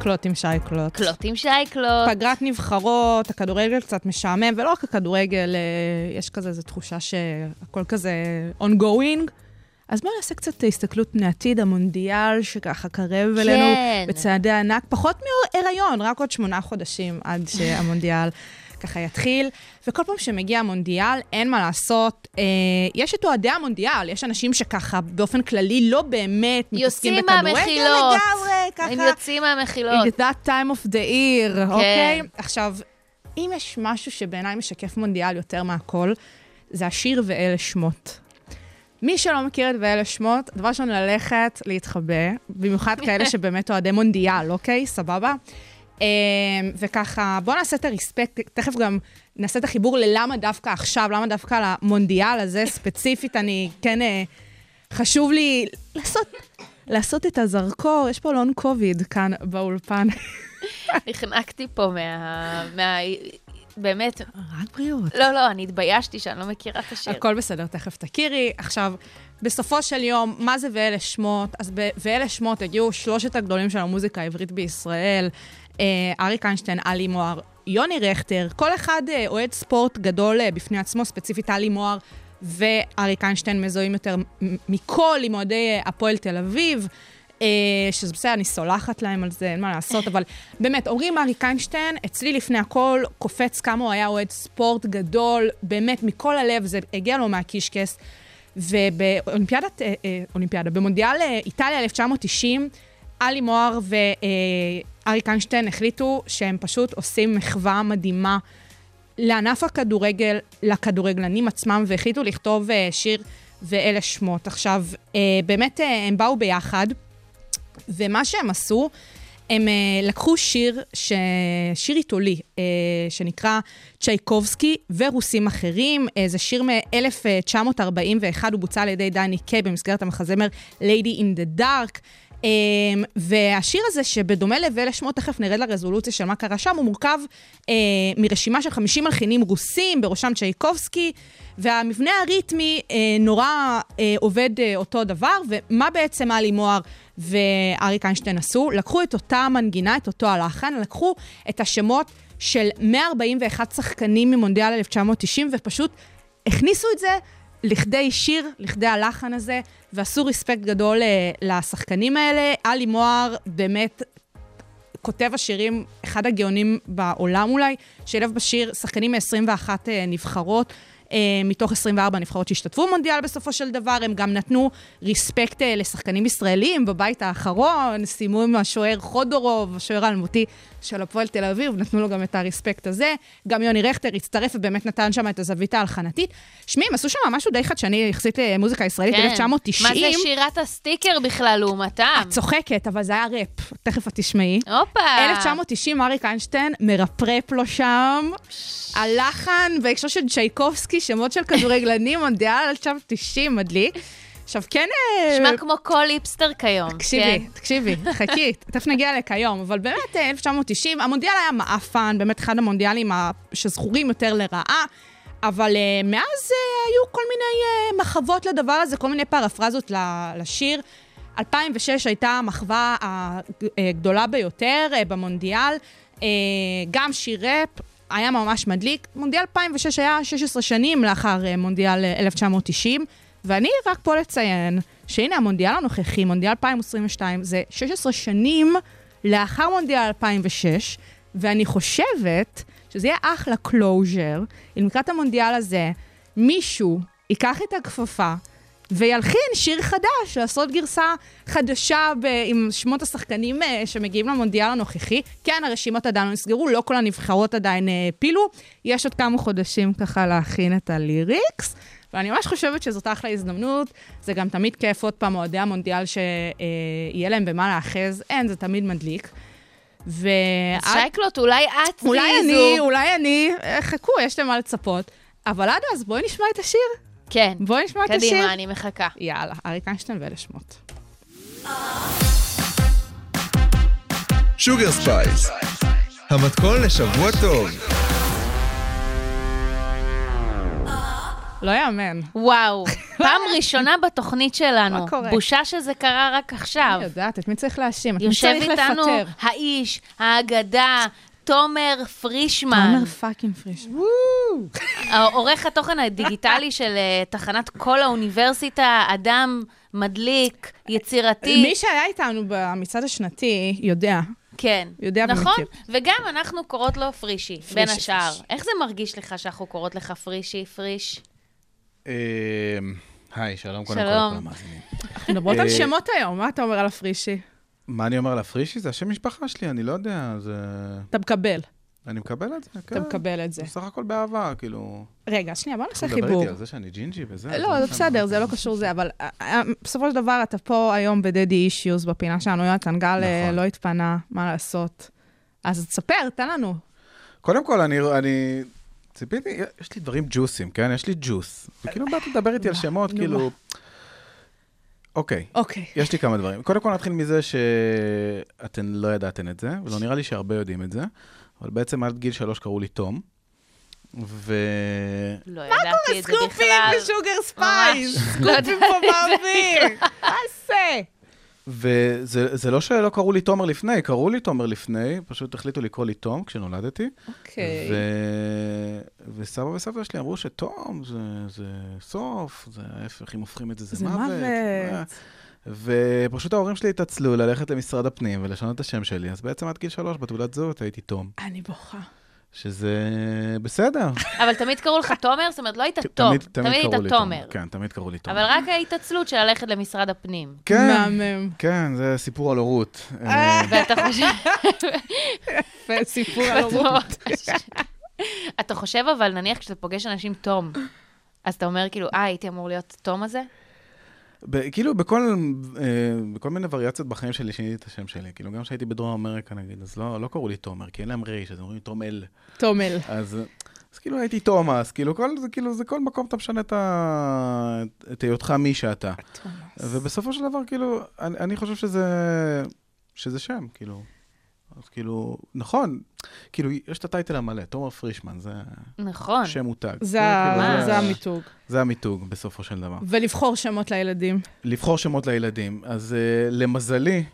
קלוט עם שי קלוט. קלוט עם שייקלוט. פגרת נבחרות, הכדורגל קצת משעמם, ולא רק הכדורגל, אה, יש כזה איזו תחושה שהכל כזה ongoing. אז בואו נעשה קצת הסתכלות פני עתיד, המונדיאל שככה קרב אלינו כן. בצעדי ענק, פחות מהיריון, רק עוד שמונה חודשים עד שהמונדיאל ככה יתחיל. וכל פעם שמגיע המונדיאל, אין מה לעשות. אה, יש את אוהדי המונדיאל, יש אנשים שככה באופן כללי לא באמת מתעסקים בכדורגל מהמחילות. לגמרי, ככה. הם יוצאים מהמחילות. It's that time of the year, כן. אוקיי? עכשיו, אם יש משהו שבעיניי משקף מונדיאל יותר מהכל, זה השיר ואלה שמות. מי שלא מכיר את ואלה שמות, דבר ראשון, ללכת להתחבא, במיוחד כאלה שבאמת אוהדי מונדיאל, אוקיי? סבבה? אמ, וככה, בואו נעשה את הרספקט, תכף גם נעשה את החיבור ללמה דווקא עכשיו, למה דווקא למונדיאל הזה ספציפית, אני כן, אה, חשוב לי לעשות, לעשות את הזרקור, יש פה לון קוביד כאן באולפן. נחנקתי פה מה... מה... באמת, רק בריאות. לא, לא, אני התביישתי שאני לא מכירה את השיר. הכל בסדר, תכף תכירי. עכשיו, בסופו של יום, מה זה ואלה שמות? אז ב- ואלה שמות הגיעו שלושת הגדולים של המוזיקה העברית בישראל, אריק איינשטיין, עלי מוהר, יוני רכטר, כל אחד אה, אוהד ספורט גדול אה, בפני עצמו, ספציפית עלי מוהר ואריק איינשטיין מזוהים יותר מכל עם אוהדי אה, הפועל תל אביב. אה, שזה בסדר, אני סולחת להם על זה, אין מה לעשות, אבל באמת, אומרים אריק איינשטיין, אצלי לפני הכל קופץ כמה הוא היה אוהד ספורט גדול, באמת, מכל הלב, זה הגיע לו מהקישקס. ובאולימפיאדת, אה, אה, אולימפיאדה, במונדיאל אה, איטליה 1990, עלי מוהר ואריק איינשטיין החליטו שהם פשוט עושים מחווה מדהימה לענף הכדורגל, לכדורגלנים עצמם, והחליטו לכתוב אה, שיר ואלה שמות. עכשיו, אה, באמת אה, הם באו ביחד, ומה שהם עשו, הם לקחו שיר, ש... שיר עיתולי, שנקרא צ'ייקובסקי ורוסים אחרים. זה שיר מ-1941, הוא בוצע על ידי דני קיי במסגרת המחזמר Lady in the Dark. אה, והשיר הזה, שבדומה ל"ואלה שמות", תכף נרד לרזולוציה של מה קרה שם, הוא מורכב אה, מרשימה של 50 מלחינים רוסים, בראשם צ'ייקובסקי, והמבנה הריתמי אה, נורא אה, עובד אה, אותו דבר, ומה בעצם עלי מוהר ואריק איינשטיין עשו? לקחו את אותה מנגינה, את אותו הלחן, לקחו את השמות של 141 שחקנים ממונדיאל 1990, ופשוט הכניסו את זה לכדי שיר, לכדי הלחן הזה, ועשו רספקט גדול אה, לשחקנים האלה. עלי מוהר באמת כותב השירים, אחד הגאונים בעולם אולי, שילב בשיר שחקנים מ-21 אה, נבחרות. אה, מתוך 24 נבחרות שהשתתפו במונדיאל בסופו של דבר, הם גם נתנו ריספקט אה, לשחקנים ישראלים בבית האחרון, סיימו עם השוער חודורוב, השוער האלמותי של הפועל תל אביב, נתנו לו גם את הריספקט הזה. גם יוני רכטר הצטרף ובאמת נתן שם את הזווית ההלחנתית. שמי, הם עשו שם משהו די חדשני יחסית למוזיקה ישראלית, כן. 1990. מה זה שירת הסטיקר בכלל לעומתם? את צוחקת, אבל זה היה ראפ, תכף את תשמעי. הופה. 1990, אריק איינשטיין מרפרפ לו שם. הלחן בהקשר של צ'ייקובסקי, שמות של כדורגלנים, מונדיאל 1990, מדליק. עכשיו, כן... אה, נשמע כמו כל היפסטר כיום. תקשיבי, כן. תקשיבי, חכי, תכף נגיע לכיום, אבל באמת, אה, 1990, המונדיאל היה מעפן, באמת אחד המונדיאלים שזכורים יותר לרעה, אבל uh, מאז uh, היו כל מיני uh, מחוות לדבר הזה, כל מיני פרפרזות לשיר. 2006 הייתה המחווה הגדולה ביותר uh, במונדיאל. אה, גם שיר ראפ, היה ממש מדליק. מונדיאל 2006 היה 16 שנים לאחר אה, מונדיאל אה, 1990, ואני רק פה לציין שהנה המונדיאל הנוכחי, מונדיאל 2022, זה 16 שנים לאחר מונדיאל 2006, ואני חושבת שזה יהיה אחלה closure, אם לקראת המונדיאל הזה מישהו ייקח את הכפפה וילחין שיר חדש, לעשות גרסה חדשה ב- עם שמות השחקנים אה, שמגיעים למונדיאל הנוכחי. כן, הרשימות עדיין לא נסגרו, לא כל הנבחרות עדיין אה, הפילו. יש עוד כמה חודשים ככה להכין את ה lyrics. ואני ממש חושבת שזאת אחלה הזדמנות. זה גם תמיד כיף, עוד פעם, אוהדי המונדיאל שיהיה להם במה להאחז. אין, זה תמיד מדליק. ו... שייקלוט, אולי את אולי תהיי אני, זו. אולי אני, אה, חכו, יש להם מה לצפות. אבל עד אז, בואי נשמע את השיר. כן. בואי נשמע את השיר. קדימה, אני מחכה. יאללה, אריק איינשטיין ואלה שמות. Sugar Space, המתכון לשבוע טוב. לא יאמן. וואו, פעם ראשונה בתוכנית שלנו. מה קורה? בושה שזה קרה רק עכשיו. אני יודעת, את מי צריך להאשים? את מי יושב צריך איתנו לפטר? האיש, האגדה, תומר פרישמן, תומר fucking פריש. עורך התוכן הדיגיטלי של אה, תחנת כל האוניברסיטה, אדם מדליק, יצירתי. מי שהיה איתנו במצעד השנתי יודע. כן. יודע נכון, ומכיר. וגם אנחנו קוראות לו פרישי, בין השאר. פריש. איך זה מרגיש לך שאנחנו קוראות לך פרישי, פריש? אה, היי, שלום קודם כל שלום. אנחנו מדברות על אה, שמות היום, מה אתה אומר על הפרישי? מה אני אומר לפרישי? זה השם משפחה שלי, אני לא יודע, זה... אתה מקבל, אני מקבל את זה, כן. אתה מקבל את זה. בסך הכל באהבה, כאילו... רגע, שנייה, בוא נעשה אתה מדבר חיבור. איתי על זה שאני ג'ינג'י וזה? לא, זה בסדר, זה לא קשור לזה, אבל אה, אה, בסופו של דבר אתה פה היום בדדי אישיוז בפינה שלנו, יונתן גל אה, נכון. לא התפנה, מה לעשות. אז תספר, תן לנו. קודם כל, אני... ציפיתי, יש לי דברים ג'וסים, כן? יש לי ג'וס. וכאילו באת לדבר איתי על שמות, כאילו... אוקיי, אוקיי. יש לי כמה דברים. קודם כל נתחיל מזה שאתן לא ידעתן את זה, ולא נראה לי שהרבה יודעים את זה, אבל בעצם עד גיל שלוש קראו לי תום, ו... לא ידעתי את זה בכלל. סקופים ו Sugar Space. סקופים פה באוויר. מה זה? וזה זה לא שלא קראו לי תומר לפני, קראו לי תומר לפני, פשוט החליטו לקרוא לי תום כשנולדתי. אוקיי. ו... וסבא וסבתא שלי אמרו שתום זה, זה סוף, זה ההפך, אם הופכים את זה, זה, זה מוות. מוות. ופשוט ההורים שלי התעצלו ללכת למשרד הפנים ולשנות את השם שלי, אז בעצם עד גיל שלוש בתעודת זהות הייתי תום, אני בוכה. שזה בסדר. אבל תמיד קראו לך תומר? זאת אומרת, לא היית תום, תמיד, תמיד תמיד קראו היית תומר. כן, תמיד קראו לי תומר. אבל רק ההתעצלות של ללכת למשרד הפנים. כן, מהמם. כן, זה סיפור על הורות. אה. אה, ואתה חושב... סיפור על הורות. אתה חושב, אבל נניח כשאתה פוגש אנשים תום, אז אתה אומר כאילו, אה, הייתי אמור להיות תום הזה? ב- כאילו בכל, אה, בכל מיני וריאציות בחיים שלי שיניתי את השם שלי. כאילו גם כשהייתי בדרום אמריקה נגיד, אז לא, לא קראו לי תומר, כי אין להם רייש, אז אומרים תומל. תומל. אז, אז כאילו הייתי תומאס, כאילו כל, זה, כאילו זה כל מקום אתה משנה את, ה, את היותך מי שאתה. ובסופו של דבר, כאילו, אני, אני חושב שזה, שזה שם, כאילו. אז כאילו, נכון, כאילו, יש את הטייטל המלא, תומר פרישמן, זה נכון. שם מותג. זה ה- כאילו, זה המיתוג. זה המיתוג, בסופו של דבר. ולבחור שמות לילדים. לבחור שמות לילדים. אז uh, למזלי,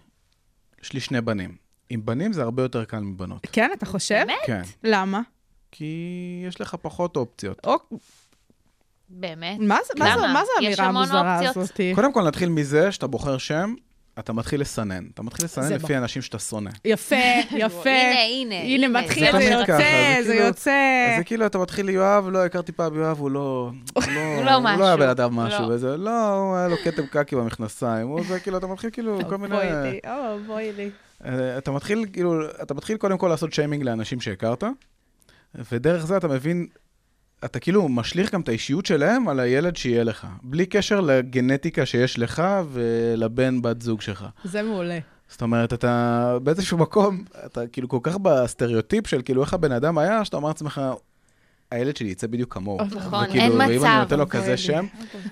יש לי שני בנים. עם בנים זה הרבה יותר קל מבנות. כן, אתה חושב? באמת? כן. למה? כי יש לך פחות אופציות. או, באמת? מה זה- מה זה- למה? מה זה יש האמירה המוזרה אופציות. הזאת? קודם כל נתחיל מזה שאתה בוחר שם, אתה מתחיל לסנן. אתה מתחיל לסנן לפי ברור. אנשים שאתה שונא. יפה, יפה. הנה, הנה. הנה, מתחיל, זה זה תמיד ככה, יוצא, זה זה כאילו- יוצא. זה כאילו, אתה מתחיל יואב, לא הכרתי פעם יואב, הוא לא... הוא הוא לא הוא לא היה משהו. בן אדם משהו, לא. וזה, לא, הוא היה לו כתם קקי במכנסיים. הוא זה כאילו, אתה מתחיל כאילו כל מיני... אוי לי, או, בואי לי. אה, אתה מתחיל, כאילו, אתה מתחיל קודם כל לעשות שיימינג לאנשים שהכרת, ודרך זה אתה מבין, אתה כאילו משליך גם את האישיות שלהם על הילד שיהיה לך, בלי קשר לגנטיקה שיש לך ולבן בת זוג שלך. זה מעולה. זאת אומרת, אתה באיזשהו מקום, אתה כאילו כל כך בסטריאוטיפ של כאילו איך הבן אדם היה, שאתה אומר לעצמך, הילד שלי יצא בדיוק כמוהו. נכון, וכאילו, אין ואם אני מצב. נותן לו כזה לי, שם,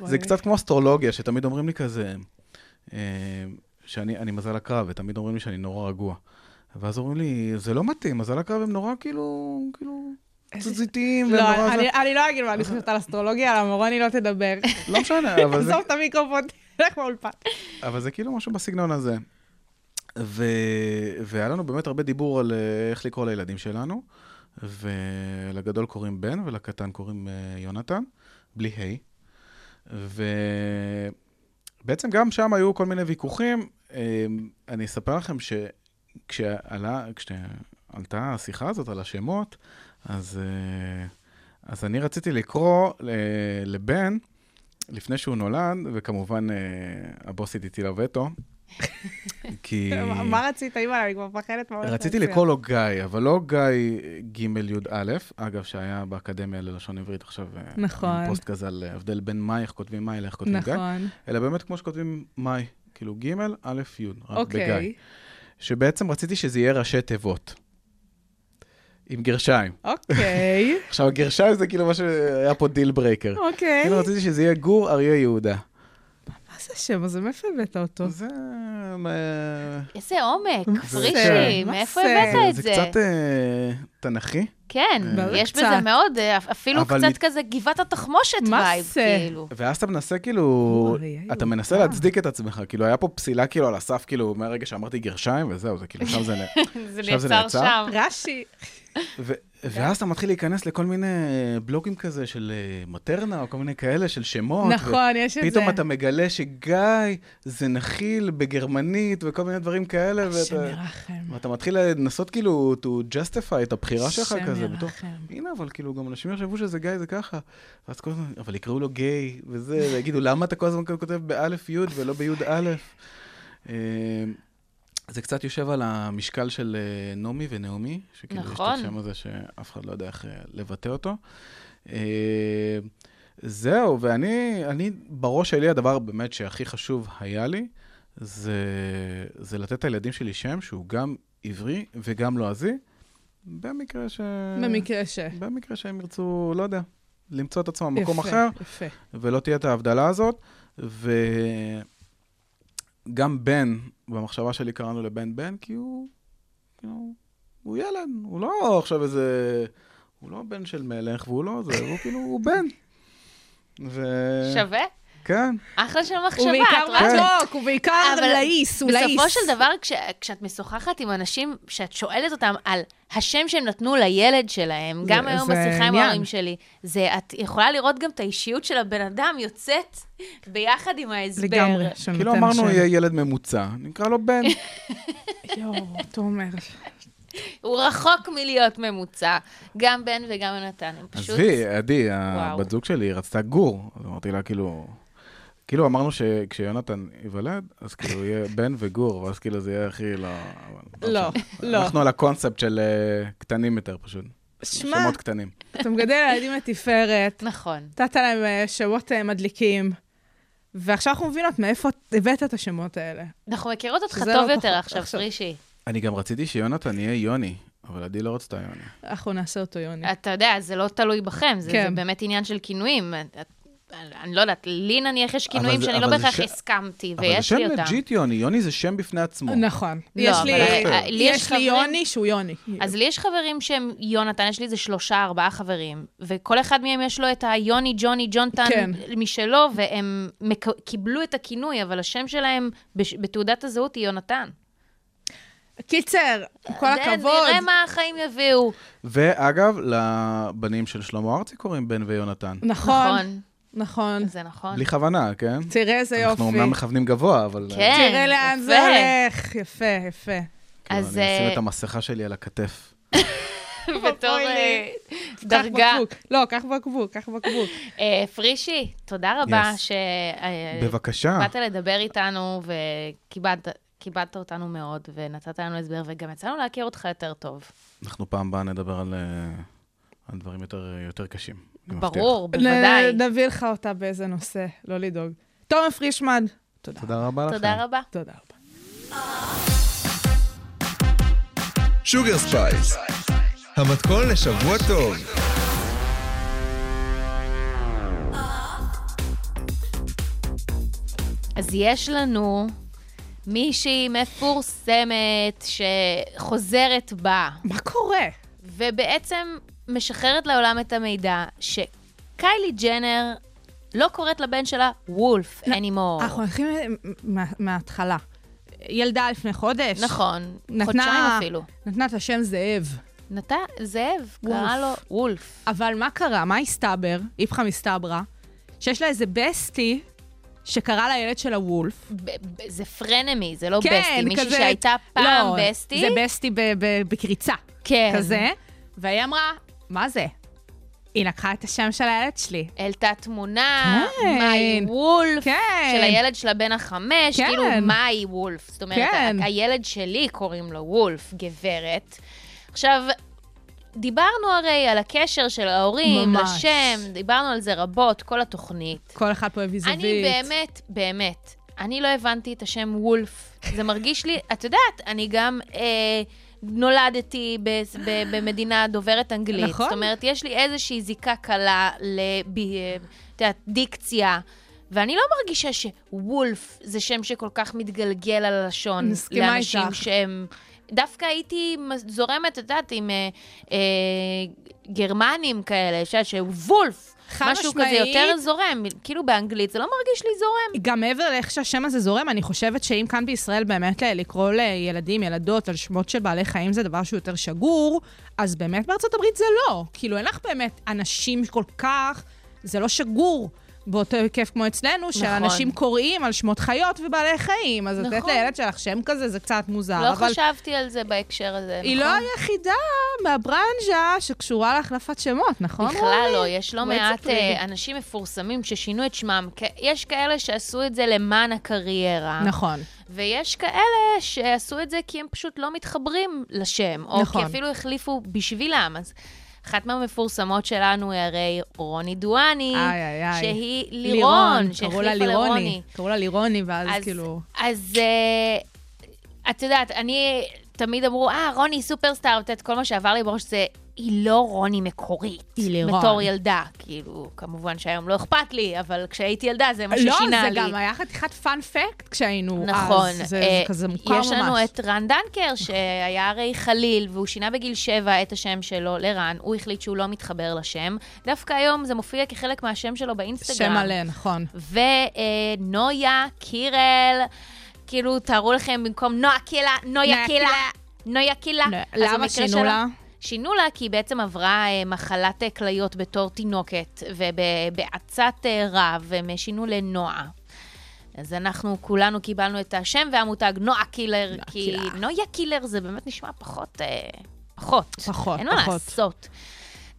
זה. קצת כמו אסטרולוגיה, שתמיד אומרים לי כזה, אה, שאני אני מזל עקרב, ותמיד אומרים לי שאני נורא רגוע. ואז אומרים לי, זה לא מתאים, מזל עקרב הם נורא כאילו, כאילו, תזזיתיים, לא, זה. אני- לא אגיד מה אני חושבת על אסטרולוגיה, למה רוני לא תדבר. לא משנה, אבל זה, עזוב את המיקרופון, תלך באולפן. אבל זה כאילו משהו בסגנון הזה. והיה לנו באמת הרבה דיבור על אה, איך לקרוא לילדים שלנו, ולגדול קוראים בן ולקטן קוראים אה, יונתן, בלי ה'. ובעצם גם שם היו כל מיני ויכוחים. אה, אני אספר לכם שכשעלה, כשעלתה השיחה הזאת על השמות, אז, אה, אז אני רציתי לקרוא ל- לבן, לפני שהוא נולד, וכמובן אה, הבוסית הטילה וטו. כי... מה- רצית, אימא? אני כבר מפחדת מה רציתי. לקרוא לו גיא, אבל לא גיא ג' י"א, אגב, שהיה באקדמיה ללשון עברית עכשיו, אה, נכון. פוסט כזה על ההבדל בין מאי, איך כותבים מאי לאיך כותבים גיא, נכון. אלא באמת כמו שכותבים מאי, כאילו ג', א', י', רק אוקיי. בגיא. שבעצם רציתי שזה יהיה ראשי תיבות. עם גרשיים. אוקיי. עכשיו, הגרשיים זה כאילו מה שהיה פה deal breaker. אוקיי. כאילו רציתי שזה יהיה גור אריה יהודה. מה זה השם הזה? מאיפה הבאת אותו? זה... איזה עומק? פרישי, מאיפה? הבאת את זה זה? קצת אה, תנכי. כן, אה, יש. בזה מאוד, אה, אפילו קצת כזה גבעת התחמושת vibe? כאילו. ואז אתה מנסה כאילו, אתה. מנסה להצדיק את עצמך, כאילו היה פה פסילה כאילו על הסף, כאילו מהרגע שאמרתי גרשיים וזהו, זה כאילו שם זה... נ- זה נעצר נעצר? שם. רש"י. ו- ואז אתה מתחיל להיכנס לכל מיני בלוגים כזה של אה, מטרנה, או כל מיני כאלה של שמות. נכון, יש את זה. פתאום אתה מגלה שגיא זה נחיל בגרמנית וכל מיני דברים כאלה, השם ואתה, ירחם. ואתה מתחיל לנסות כאילו to justify את הבחירה שלך השם כזה. בתור, ירחם. הנה, אבל כאילו, גם אנשים יחשבו שזה גיא זה ככה. ואז כל הזמן, אבל יקראו לו גיי, וזה, ויגידו, למה אתה כל הזמן כותב באלף י' ולא בי' א'? זה קצת יושב על המשקל של אה, נעמי ונעמי, שכאילו יש נכון. את השם הזה שאף אחד לא יודע איך אה, לבטא אותו. אה, זהו, ואני, אני, בראש שלי הדבר באמת שהכי חשוב היה לי, זה, זה לתת לילדים שלי שם שהוא גם עברי וגם לועזי, במקרה ש... במקרה ש... במקרה שהם ירצו, לא יודע, למצוא את עצמם במקום אחר, יפה. ולא תהיה את ההבדלה הזאת. וגם בן, במחשבה שלי קראנו לבן בן, כי הוא, כאילו, הוא ילד, הוא לא עכשיו איזה... הוא לא בן של מלך, והוא לא זה, הוא כאילו, הוא בן. ו... שווה? כן. אחלה של מחשבה. הוא בעיקר? מתוק, הוא בעיקר אבל לעיס, הוא לעיס. בסופו של דבר, כש, כשאת משוחחת עם אנשים, כשאת שואלת אותם על השם שהם נתנו לילד שלהם, זה- גם היום בשיחה עם. ההורים שלי, זה, את יכולה לראות גם את האישיות של הבן אדם יוצאת ביחד עם ההסבר. לגמרי, שנותן כאילו אמרנו. יהיה ילד ממוצע, נקרא לו בן. יואו, תומר. הוא רחוק מלהיות ממוצע. גם בן וגם יונתן, הם פשוט... עזבי, עדי. הבת זוג שלי, רצתה גור. אז אמרתי לה, כאילו... כאילו אמרנו שכשיונתן ייוולד, אז כאילו יהיה בן וגור, ואז כאילו זה יהיה הכי לא... לא. לא. אנחנו על הקונספט של אה, קטנים יותר פשוט. שמע, שמות קטנים. אתה מגדל ילדים לתפארת, נכון. נתת להם אה, שמות אה, מדליקים, ועכשיו אנחנו מבינות מאיפה הבאת את השמות האלה. אנחנו מכירות אותך טוב לא יותר עכשיו. פרישי. אני גם רציתי שיונתן יהיה יוני, אבל עדי לא רצתה יוני. אנחנו נעשה אותו יוני. אתה יודע, זה לא תלוי בכם, זה, כן. זה באמת עניין של כינויים. אני לא יודעת, לי נניח יש כינויים שאני לא אבל זה בהכרח ש- הסכמתי, אבל זה ויש שם לי אותם. legit יוני, יוני זה שם בפני עצמו. נכון. לא, יש לי- אה, לי יש לי יוני שהוא יוני. אז לי יש חברים שהם יונתן, יש לי איזה שלושה, ארבעה חברים, וכל אחד מהם יש לו את היוני, ג'וני, ג'ונתן כן. משלו, והם קיבלו את הכינוי, אבל השם שלהם בתעודת הזהות היא יונתן. קיצר, כל הכבוד. נראה מה החיים יביאו. ואגב, לבנים של שלמה ארצי קוראים בן ויונתן. נכון, נכון. זה נכון. בלי כוונה, כן? תראה איזה יופי. אנחנו אמנם מכוונים גבוה, אבל... אה, כן. תראה לאן זה יפה. הולך. יפה, יפה. כאילו, אז, אני אשים אה, את המסכה שלי על הכתף. בתור. אה, דרגה. לא, קח בקבוק, קח בקבוק. פרישי, תודה רבה. שבאת בבקשה. לדבר איתנו וכיבדת כיבדת אותנו מאוד, ונתת לנו הסבר, וגם יצאנו להכיר אותך יותר טוב. אנחנו פעם הבאה נדבר על, על דברים יותר, יותר קשים. ברור, בוודאי. נביא לך אותה באיזה נושא, לא לדאוג. תומר פרישמן, תודה. תודה רבה לכם. תודה רבה. תודה רבה. Sugar Space, המתכון לשבוע טוב. אז יש לנו מישהי מפורסמת שחוזרת בה, מה קורה? ובעצם משחררת לעולם את המידע שקיילי ג'נר לא קוראת לבן שלה וולף anymore. אנחנו מה- מההתחלה. ילדה לפני חודש. נכון, נתנה- חודשיים אפילו. נתנה את השם זאב. נתן, זאב. קרא לו וולף. אבל מה קרה? מה הסתבר? איפכא מסתברא? שיש לה איזה בסטי שקרא לילד שלה וולף. זה פרנמי, זה לא כן, בסטי. מישהי כזה- שהייתה פעם לא, בסטי. זה בסטי בקריצה. כן. כזה. והיא אמרה, מה זה? היא לקחה את השם של הילד שלי. העלתה תמונה, כן. מאי וולף, כן. של הילד שלה בן החמש, כן. כאילו מאי וולף. זאת אומרת, כן. הילד שלי קוראים לו וולף, גברת. עכשיו, דיברנו הרי על הקשר של ההורים ממש. לשם, דיברנו על זה רבות, כל התוכנית. כל אחד פה הביא זווית. אני באמת, באמת, אני לא הבנתי את השם וולף. זה מרגיש לי, את יודעת, אני גם אה, נולדתי ב, ב, במדינה דוברת אנגלית. נכון. זאת אומרת, יש לי איזושהי זיקה קלה לב... אה, את יודעת, דיקציה. ואני לא מרגישה שוולף זה שם שכל כך מתגלגל על הלשון. מסכימה לאנשים איתך. שהם... דווקא הייתי זורמת, את יודעת, עם אה, אה, גרמנים כאלה, שוולף, משהו כזה משמעית. יותר זורם, כאילו באנגלית, זה לא מרגיש לי זורם. גם מעבר לאיך שהשם הזה זורם, אני חושבת שאם כאן בישראל באמת ל- לקרוא לילדים, ילדות, על שמות של בעלי חיים זה דבר שהוא יותר שגור, אז באמת בארצות הברית זה לא. כאילו, אין לך באמת אנשים כל כך, זה לא שגור. באותו היקף כמו אצלנו, שאנשים קוראים על שמות חיות ובעלי חיים. אז לתת נכון. לילד שלך שם כזה זה קצת מוזר. לא אבל חשבתי על זה בהקשר הזה, נכון? היא לא היחידה מהברנז'ה שקשורה להחלפת שמות, נכון? בכלל רוני? לא, יש לא מעט. אה, אנשים מפורסמים ששינו את שמם. יש כאלה שעשו את זה למען הקריירה. נכון. ויש כאלה שעשו את זה כי הם פשוט לא מתחברים לשם, או נכון. כי אפילו החליפו בשבילם. אז אחת מהמפורסמות שלנו היא הרי רוני דואני, איי, איי. שהיא לירון, שהחליפה לירוני. לרוני. קראו לה לירוני, ואז אז, כאילו... אז uh, את יודעת, אני, תמיד אמרו, אה, רוני סופרסטאר, את כל מה שעבר לי בראש זה, היא לא רוני מקורית. היא לירון. בתור ילדה. כאילו, כמובן שהיום לא אכפת לי, אבל כשהייתי ילדה זה מה ששינה לא, לי. זה גם היה חתיכת פאנ פקט כשהיינו נכון. אז. זה, אה, זה כזה מוכר ממש. יש לנו את רן דנקר, שהיה הרי חליל, והוא שינה בגיל שבע את השם שלו לרן. הוא החליט שהוא לא מתחבר לשם. דווקא היום זה מופיע כחלק מהשם שלו באינסטגרם. שם מלא, נכון. ונויה קירל, כאילו, תארו לכם במקום נועה קירל, נויה קירל. נויה קירל. אז למה שינו לה? שינו לה כי היא בעצם עברה אה, מחלת אה, כליות בתור תינוקת, ובעצת אה, רב הם שינו לנועה. אז אנחנו כולנו קיבלנו את השם והמותג נועה קירל, כי. נויה קירל זה באמת נשמע פחות, פחות. פחות, אין מה. לעשות.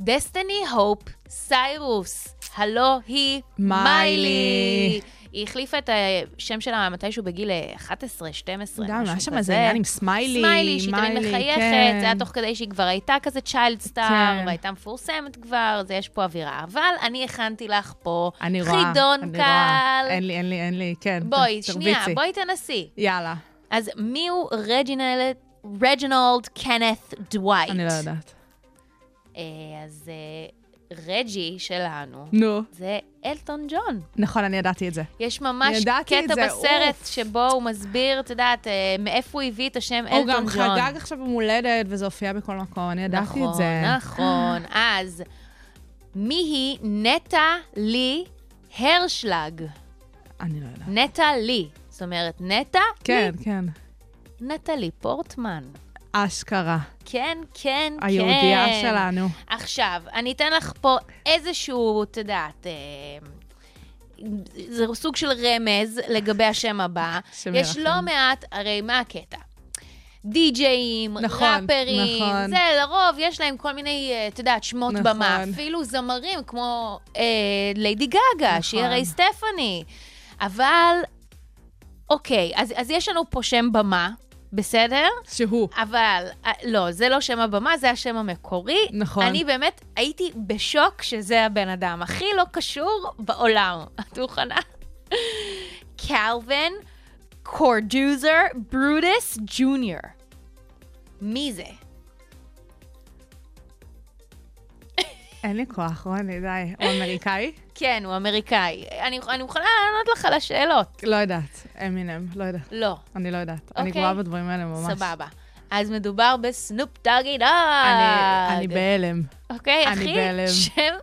דסטיני הופ סיירוס, הלוא היא מיילי. היא החליפה את השם שלה מתישהו בגיל אה, 11, 12, גם, היה. שם איזה עניין עם smiley. Smiley, שהיא תמיד מחייכת, כן. זה היה תוך כדי שהיא כבר הייתה כזה child star, כן. והייתה מפורסמת כבר, אז יש פה אווירה. אבל אני הכנתי לך פה אני חידון אני קל. רואה. אין לי, אין לי, אין לי, כן. בואי, שנייה. בואי תנסי. יאללה, אז מיהו רג'ינלד, רג'ינולד קנת דווייט? אני לא יודעת. אה, אז אה, רג'י שלנו, נו. זה אלטון ג'ון. נכון, אני ידעתי את זה. יש ממש קטע זה, בסרט אוף. שבו הוא מסביר, את יודעת, אה, מאיפה הוא הביא את השם הוא אלטון גם ג'ון. חגג עכשיו יום הולדת, וזה הופיע בכל מקום, אני ידעתי נכון, את זה. נכון. אז, מי היא נטע לי הרשלג? אני לא יודעת. נטע לי. זאת אומרת, נטע כן, לי. כן. נטלי פורטמן. אשכרה. כן, כן, כן. היהודייה שלנו. עכשיו, אני אתן לך פה איזשהו, את יודעת, אה, זה סוג של רמז לגבי השם הבא. יש. לא מעט, הרי מה הקטע? די-ג'אים, נכון, ראפרים, נכון. זה לרוב, יש להם כל מיני, אה, את יודעת, שמות נכון. במה. אפילו זמרים כמו אה, ליידי גאגה, נכון. שהיא הרי סטפני. אבל, אוקיי, אז, אז יש לנו פה שם במה, בסדר? שהוא. אבל, אה, לא, זה לא שם הבמה, זה השם המקורי. נכון. אני באמת הייתי בשוק שזה הבן אדם הכי לא קשור בעולם. את מוכנה? קלווין קורדוזר ברוטוס ג'וניור. מי זה? אין לי כוח, רוני, די. הוא אמריקאי? כן, הוא אמריקאי. אני, אני מוכנה לענות לך על השאלות. לא יודעת. אמינם, לא יודעת. לא. אני לא יודעת. אני אוקיי. גרועה בדברים האלה ממש. סבבה. אז מדובר בסנופ דוגי דוג. אני אני בהלם. אוקיי, אני אחי, בהלם. שם,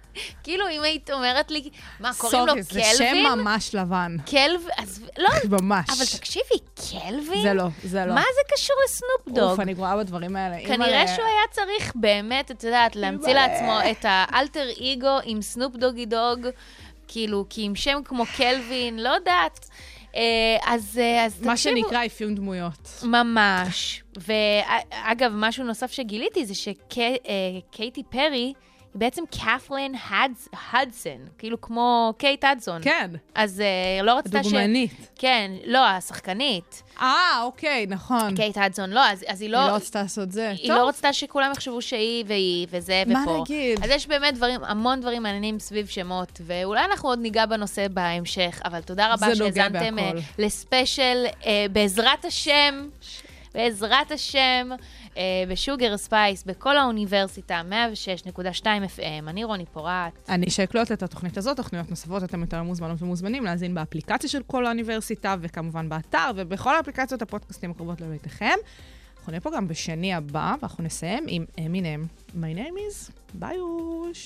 כאילו, אם היית אומרת לי, מה, קוראים לו סורי, זה שם קלווין? ממש לבן. קלב... אז לא, ממש. אבל תקשיבי, קלווין? זה לא, זה לא. מה זה קשור לסנופ דוג? אוף, אני גרועה בדברים האלה. כנראה. שהוא היה צריך באמת, את יודעת, להמציא. לעצמו את ה alter אגו עם סנופ דוגי דוג, כאילו, כי עם שם כמו קלווין, לא יודעת. אה, אז אה, אז מה תקשיבו, שנקרא אפיון דמויות. ממש. ואגב, משהו נוסף שגיליתי זה שקייטי פרי היא בעצם קת'לין הדס- הדסון, כאילו כמו קייט הדסון. כן, אז אה, לא רצתה ש... הדוגמנית. כן, לא, השחקנית. אה, אוקיי, נכון. קייט הדסון, לא, אז, אז היא לא... היא לא רצתה לעשות זה. היא טוב, לא רצתה שכולם יחשבו שהיא והיא וזה מה ופה. נגיד? אז יש באמת דברים, המון דברים מעניינים סביב שמות, ואולי אנחנו עוד ניגע בנושא בהמשך, אבל תודה רבה שהאזנתם אה. לספיישל, אה, בעזרת השם, בעזרת השם, אה, בשוגר ספייס, בכל האוניברסיטה, 106.2 FM. אני רוני פורט. אני שאקלוט את התוכנית הזאת, תוכניות נוספות, אתם יותר מוזמנות ומוזמנים להאזין באפליקציה של כל האוניברסיטה, וכמובן באתר, ובכל האפליקציות הפודקאסטים הקרובות לביתכם. אנחנו נהיה פה גם בשני הבא, ואנחנו נסיים עם אמינם. My name is ביוש.